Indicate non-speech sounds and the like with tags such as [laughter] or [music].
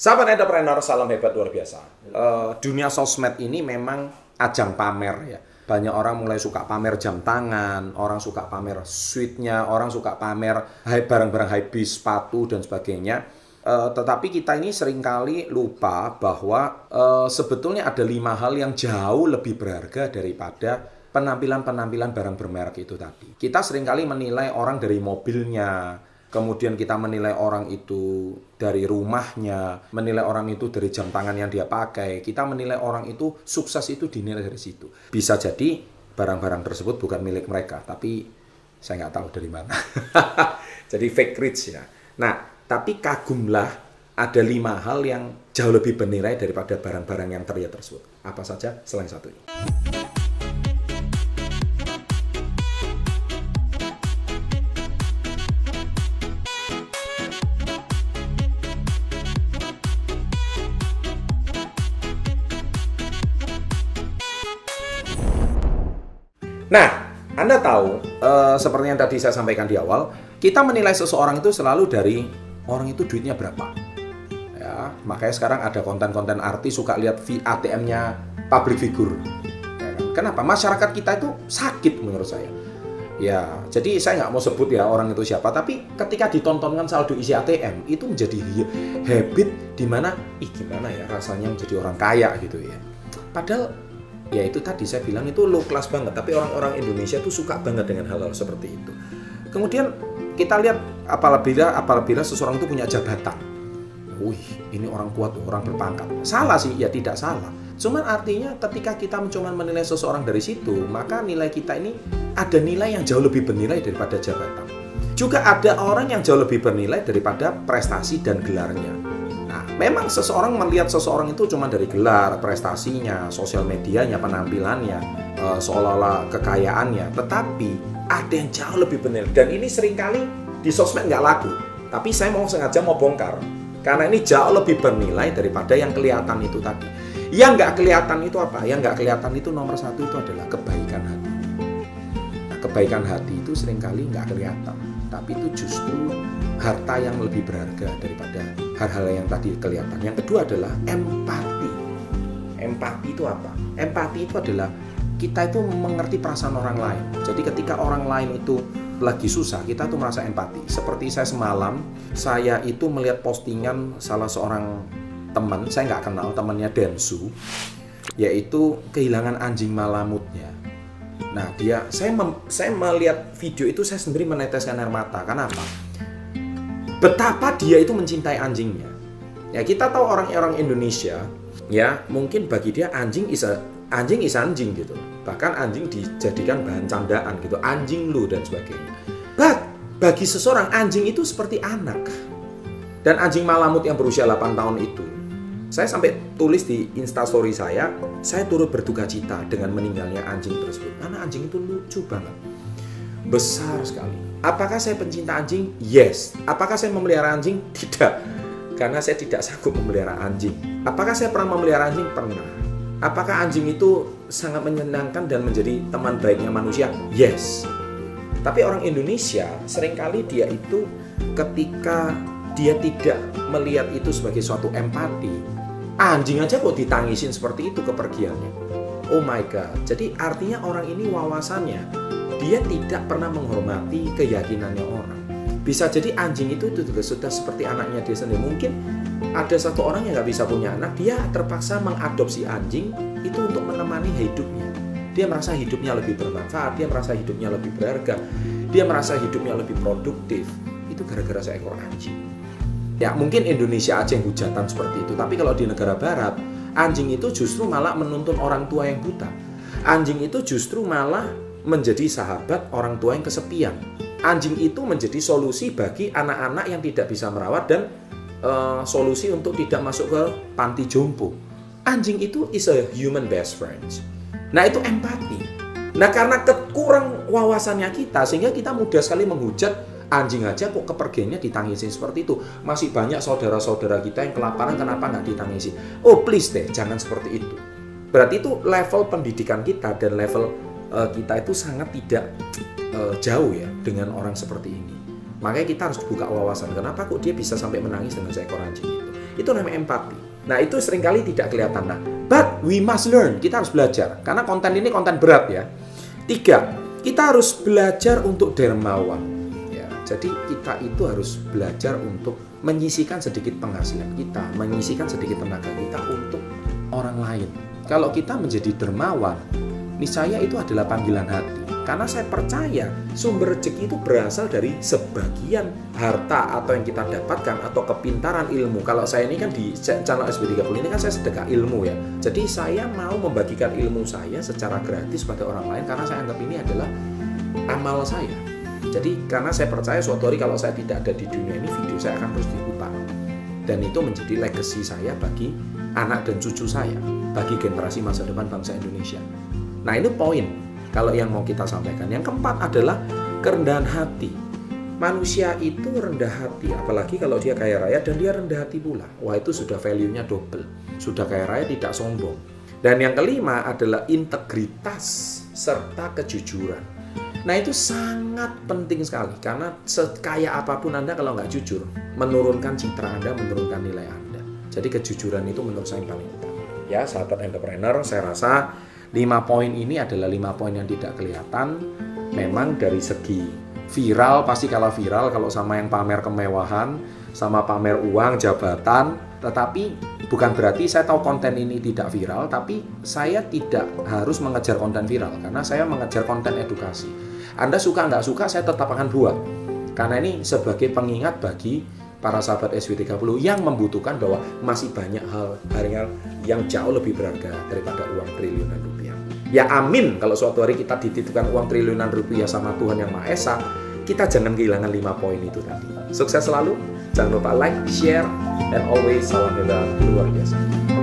Sahabat entrepreneur, salam hebat luar biasa. Uh, dunia sosmed ini memang ajang pamer ya. Banyak orang mulai suka pamer jam tangan, orang suka pamer suite-nya, orang suka pamer barang-barang high bis, sepatu dan sebagainya. Uh, tetapi kita ini sering kali lupa bahwa uh, sebetulnya ada lima hal yang jauh lebih berharga daripada penampilan-penampilan barang bermerek itu tadi. Kita sering kali menilai orang dari mobilnya, kemudian kita menilai orang itu dari rumahnya, menilai orang itu dari jam tangan yang dia pakai, kita menilai orang itu sukses itu dinilai dari situ. Bisa jadi barang-barang tersebut bukan milik mereka, tapi saya nggak tahu dari mana. [laughs] jadi fake rich ya. Nah, tapi kagumlah ada lima hal yang jauh lebih bernilai daripada barang-barang yang terlihat tersebut. Apa saja selain satu ini? Nah, Anda tahu, uh, seperti yang tadi saya sampaikan di awal, kita menilai seseorang itu selalu dari orang itu duitnya berapa. Ya, makanya sekarang ada konten-konten artis suka lihat ATM-nya public figure. Ya, kan? Kenapa? Masyarakat kita itu sakit menurut saya. Ya, jadi saya nggak mau sebut ya orang itu siapa, tapi ketika ditontonkan saldo isi ATM itu menjadi habit di mana, gimana ya rasanya menjadi orang kaya gitu ya. Padahal ya itu tadi saya bilang itu low class banget tapi orang-orang Indonesia tuh suka banget dengan hal-hal seperti itu. Kemudian kita lihat apabila apabila seseorang itu punya jabatan. Wih ini orang kuat orang berpangkat. Salah sih ya tidak salah. Cuman artinya ketika kita mencoba menilai seseorang dari situ maka nilai kita ini ada nilai yang jauh lebih bernilai daripada jabatan. Juga ada orang yang jauh lebih bernilai daripada prestasi dan gelarnya Memang seseorang melihat seseorang itu cuma dari gelar, prestasinya, sosial medianya, penampilannya, uh, seolah-olah kekayaannya. Tetapi ada yang jauh lebih benar. Dan ini sering kali di sosmed nggak laku. Tapi saya mau sengaja mau bongkar. Karena ini jauh lebih bernilai daripada yang kelihatan itu tadi. Yang nggak kelihatan itu apa? Yang nggak kelihatan itu nomor satu itu adalah kebaikan kebaikan hati itu sering kali nggak kelihatan. Tapi itu justru harta yang lebih berharga daripada hal-hal yang tadi kelihatan. Yang kedua adalah empati. Empati itu apa? Empati itu adalah kita itu mengerti perasaan orang lain. Jadi ketika orang lain itu lagi susah, kita tuh merasa empati. Seperti saya semalam, saya itu melihat postingan salah seorang teman, saya nggak kenal, temannya Densu, yaitu kehilangan anjing malamutnya. Nah dia, saya mem, saya melihat video itu saya sendiri meneteskan air mata. Kenapa? betapa dia itu mencintai anjingnya. Ya kita tahu orang-orang Indonesia ya mungkin bagi dia anjing isa anjing is anjing gitu. Bahkan anjing dijadikan bahan candaan gitu, anjing lu dan sebagainya. But bagi seseorang anjing itu seperti anak. Dan anjing malamut yang berusia 8 tahun itu saya sampai tulis di instastory saya, saya turut berduka cita dengan meninggalnya anjing tersebut. Karena anjing itu lucu banget. Besar sekali Apakah saya pencinta anjing? Yes. Apakah saya memelihara anjing? [laughs] Tidak. Karena saya tidak sanggup memelihara anjing. Apakah saya pernah memelihara anjing? Pernah. Apakah anjing itu sangat menyenangkan dan menjadi teman baiknya manusia? Yes. Tapi orang Indonesia sering kali dia itu ketika dia tidak melihat itu sebagai suatu empati, anjing aja kok ditangisin seperti itu kepergiannya. Oh my god. Jadi artinya orang ini wawasannya dia tidak pernah menghormati keyakinannya orang. Bisa jadi anjing itu itu juga sudah seperti anaknya dia sendiri. Mungkin ada satu orang yang nggak bisa punya anak, dia terpaksa mengadopsi anjing itu untuk menemani hidupnya. Dia merasa hidupnya lebih bermanfaat, dia merasa hidupnya lebih berharga, dia merasa hidupnya lebih produktif. Itu gara-gara seekor anjing. Ya mungkin Indonesia aja yang hujatan seperti itu, tapi kalau di negara barat, anjing itu justru malah menuntun orang tua yang buta. Anjing itu justru malah menjadi sahabat orang tua yang kesepian. Anjing itu menjadi solusi bagi anak-anak yang tidak bisa merawat dan uh, solusi untuk tidak masuk ke panti jompo. Anjing itu is a human best friend. Nah itu empati. Nah karena kekurang wawasannya kita sehingga kita mudah sekali menghujat anjing aja kok kepergiannya ditangisi seperti itu. Masih banyak saudara-saudara kita yang kelaparan kenapa nggak ditangisi? Oh please deh jangan seperti itu. Berarti itu level pendidikan kita dan level uh, kita itu sangat tidak uh, jauh ya dengan orang seperti ini. Makanya kita harus buka wawasan. Kenapa kok dia bisa sampai menangis dengan seekor anjing itu? Itu namanya empati. Nah, itu sering kali tidak kelihatan. Nah, but we must learn. Kita harus belajar. Karena konten ini konten berat ya. Tiga, kita harus belajar untuk dermawan. Jadi kita itu harus belajar untuk menyisikan sedikit penghasilan kita, menyisikan sedikit tenaga kita untuk orang lain. Kalau kita menjadi dermawan, niscaya itu adalah panggilan hati. Karena saya percaya sumber rezeki itu berasal dari sebagian harta atau yang kita dapatkan atau kepintaran ilmu. Kalau saya ini kan di channel SB30 ini kan saya sedekah ilmu ya. Jadi saya mau membagikan ilmu saya secara gratis pada orang lain karena saya anggap ini adalah amal saya. Jadi karena saya percaya suatu hari kalau saya tidak ada di dunia ini video saya akan terus diputar. Dan itu menjadi legacy saya bagi anak dan cucu saya, bagi generasi masa depan bangsa Indonesia. Nah ini poin kalau yang mau kita sampaikan. Yang keempat adalah kerendahan hati. Manusia itu rendah hati, apalagi kalau dia kaya raya dan dia rendah hati pula. Wah itu sudah value-nya double. Sudah kaya raya tidak sombong. Dan yang kelima adalah integritas serta kejujuran. Nah itu sangat penting sekali karena sekaya apa pun Anda kalau nggak jujur, menurunkan citra Anda, menurunkan nilai Anda. Jadi kejujuran itu menurut saya yang paling utama. Ya sahabat entrepreneur, saya rasa lima poin ini adalah lima poin yang tidak kelihatan. Memang dari segi viral pasti kalau viral kalau sama yang pamer kemewahan, sama pamer uang, jabatan, tetapi bukan berarti saya tahu konten ini tidak viral, tapi saya tidak harus mengejar konten viral karena saya mengejar konten edukasi. Anda suka nggak suka, saya tetap akan buat. Karena ini sebagai pengingat bagi para sahabat SW30 yang membutuhkan bahwa masih banyak hal hal yang jauh lebih berharga daripada uang triliunan rupiah. Ya amin kalau suatu hari kita dititipkan uang triliunan rupiah sama Tuhan Yang Maha Esa, kita jangan kehilangan lima poin itu tadi. Sukses selalu, jangan lupa like, share, and always salam hebat luar biasa.